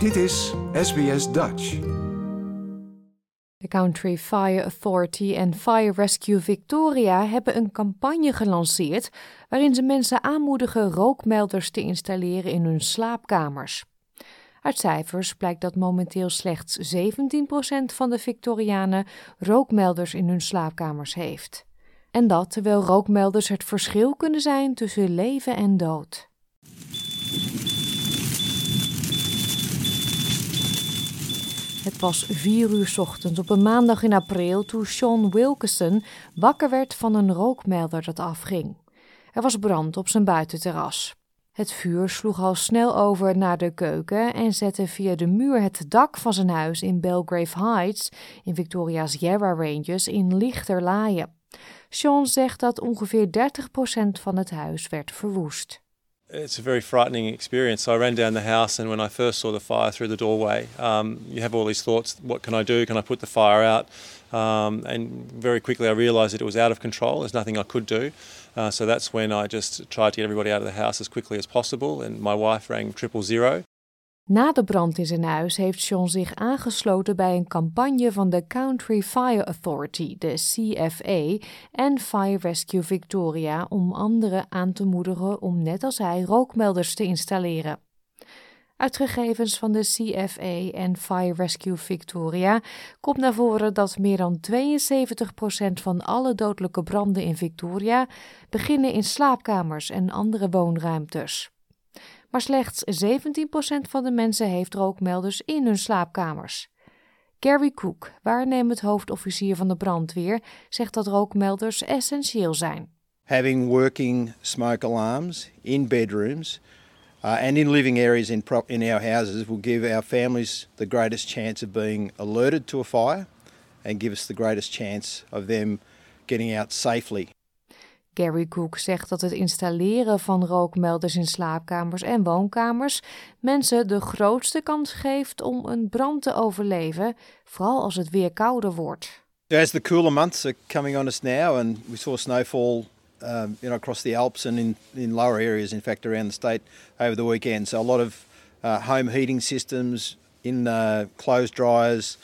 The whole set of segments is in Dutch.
Dit is SBS Dutch. De Country Fire Authority en Fire Rescue Victoria hebben een campagne gelanceerd waarin ze mensen aanmoedigen rookmelders te installeren in hun slaapkamers. Uit cijfers blijkt dat momenteel slechts 17% van de Victorianen rookmelders in hun slaapkamers heeft. En dat terwijl rookmelders het verschil kunnen zijn tussen leven en dood. Het was vier uur ochtends op een maandag in april toen Sean Wilkinson wakker werd van een rookmelder dat afging. Er was brand op zijn buitenterras. Het vuur sloeg al snel over naar de keuken en zette via de muur het dak van zijn huis in Belgrave Heights in Victoria's Yarra Ranges in lichter laaien. Sean zegt dat ongeveer 30% van het huis werd verwoest. It's a very frightening experience. So I ran down the house, and when I first saw the fire through the doorway, um, you have all these thoughts: what can I do? Can I put the fire out? Um, and very quickly, I realised that it was out of control. There's nothing I could do. Uh, so that's when I just tried to get everybody out of the house as quickly as possible. And my wife rang triple zero. Na de brand in zijn huis heeft Sean zich aangesloten bij een campagne van de Country Fire Authority, de CFA, en Fire Rescue Victoria om anderen aan te moedigen om net als hij rookmelders te installeren. Uit gegevens van de CFA en Fire Rescue Victoria komt naar voren dat meer dan 72% van alle dodelijke branden in Victoria beginnen in slaapkamers en andere woonruimtes maar slechts 17% van de mensen heeft rookmelders in hun slaapkamers. Gary Cook, waarnemend hoofdofficier van de brandweer, zegt dat rookmelders essentieel zijn. Having working smoke alarms in bedrooms uh, and in living areas in, in our houses will give our families the greatest chance of being alerted to a fire and give us the greatest chance of them getting out safely. Gary Cook zegt dat het installeren van rookmelders in slaapkamers en woonkamers mensen de grootste kans geeft om een brand te overleven, vooral als het weer kouder wordt. As the cooler months are coming on us now and we saw snowfall um, you know, across the Alps and in, in lower areas, in fact, around the state over the weekend. So a lot of uh, home heating systems, in uh, clothes dryers,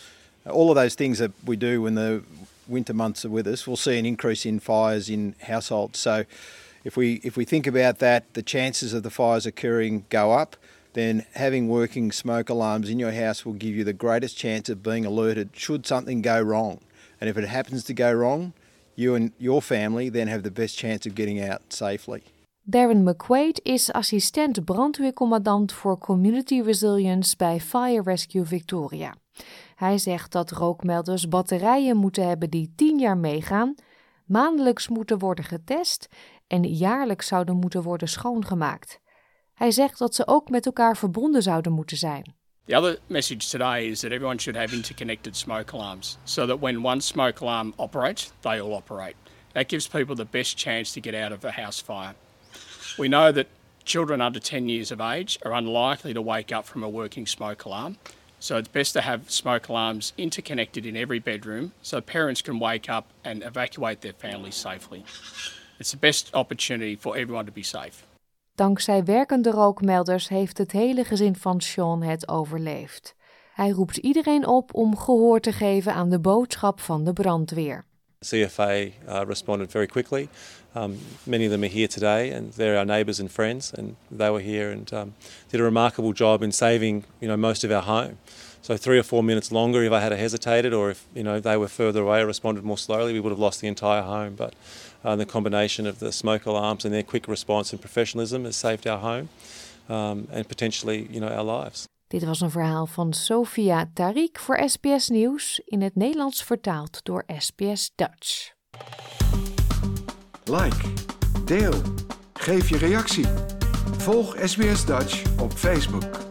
all of those things that we do when the winter months are with us, we'll see an increase in fires in households. So if we if we think about that, the chances of the fires occurring go up. Then having working smoke alarms in your house will give you the greatest chance of being alerted should something go wrong. And if it happens to go wrong, you and your family then have the best chance of getting out safely. Darren McQuaid is assistent brandweercommandant voor Community Resilience bij Fire Rescue Victoria. Hij zegt dat rookmelders batterijen moeten hebben die 10 jaar meegaan, maandelijks moeten worden getest en jaarlijks zouden moeten worden schoongemaakt. Hij zegt dat ze ook met elkaar verbonden zouden moeten zijn. The other message today is that everyone should have interconnected smoke alarms so that when one smoke alarm operates, they all operate. That gives people the best chance to get out of a house fire. We know that children under 10 years of age are unlikely to wake up from a working smoke alarm. So it's best to have smoke alarms interconnected in every bedroom so parents can wake up and evacuate their families safely. It's the best opportunity for everyone to be safe. Dankzij werkende rookmelders heeft het hele gezin van Sean het overleefd. Hij roept iedereen op om gehoor te geven aan de boodschap van de brandweer. CFA uh, responded very quickly. Um, many of them are here today, and they're our neighbours and friends, and they were here and um, did a remarkable job in saving, you know, most of our home. So three or four minutes longer, if I had hesitated, or if you know they were further away, or responded more slowly, we would have lost the entire home. But uh, the combination of the smoke alarms and their quick response and professionalism has saved our home um, and potentially, you know, our lives. Dit was een verhaal van Sophia Tariq voor SBS Nieuws, in het Nederlands vertaald door SBS Dutch. Like, deel, geef je reactie. Volg SBS Dutch op Facebook.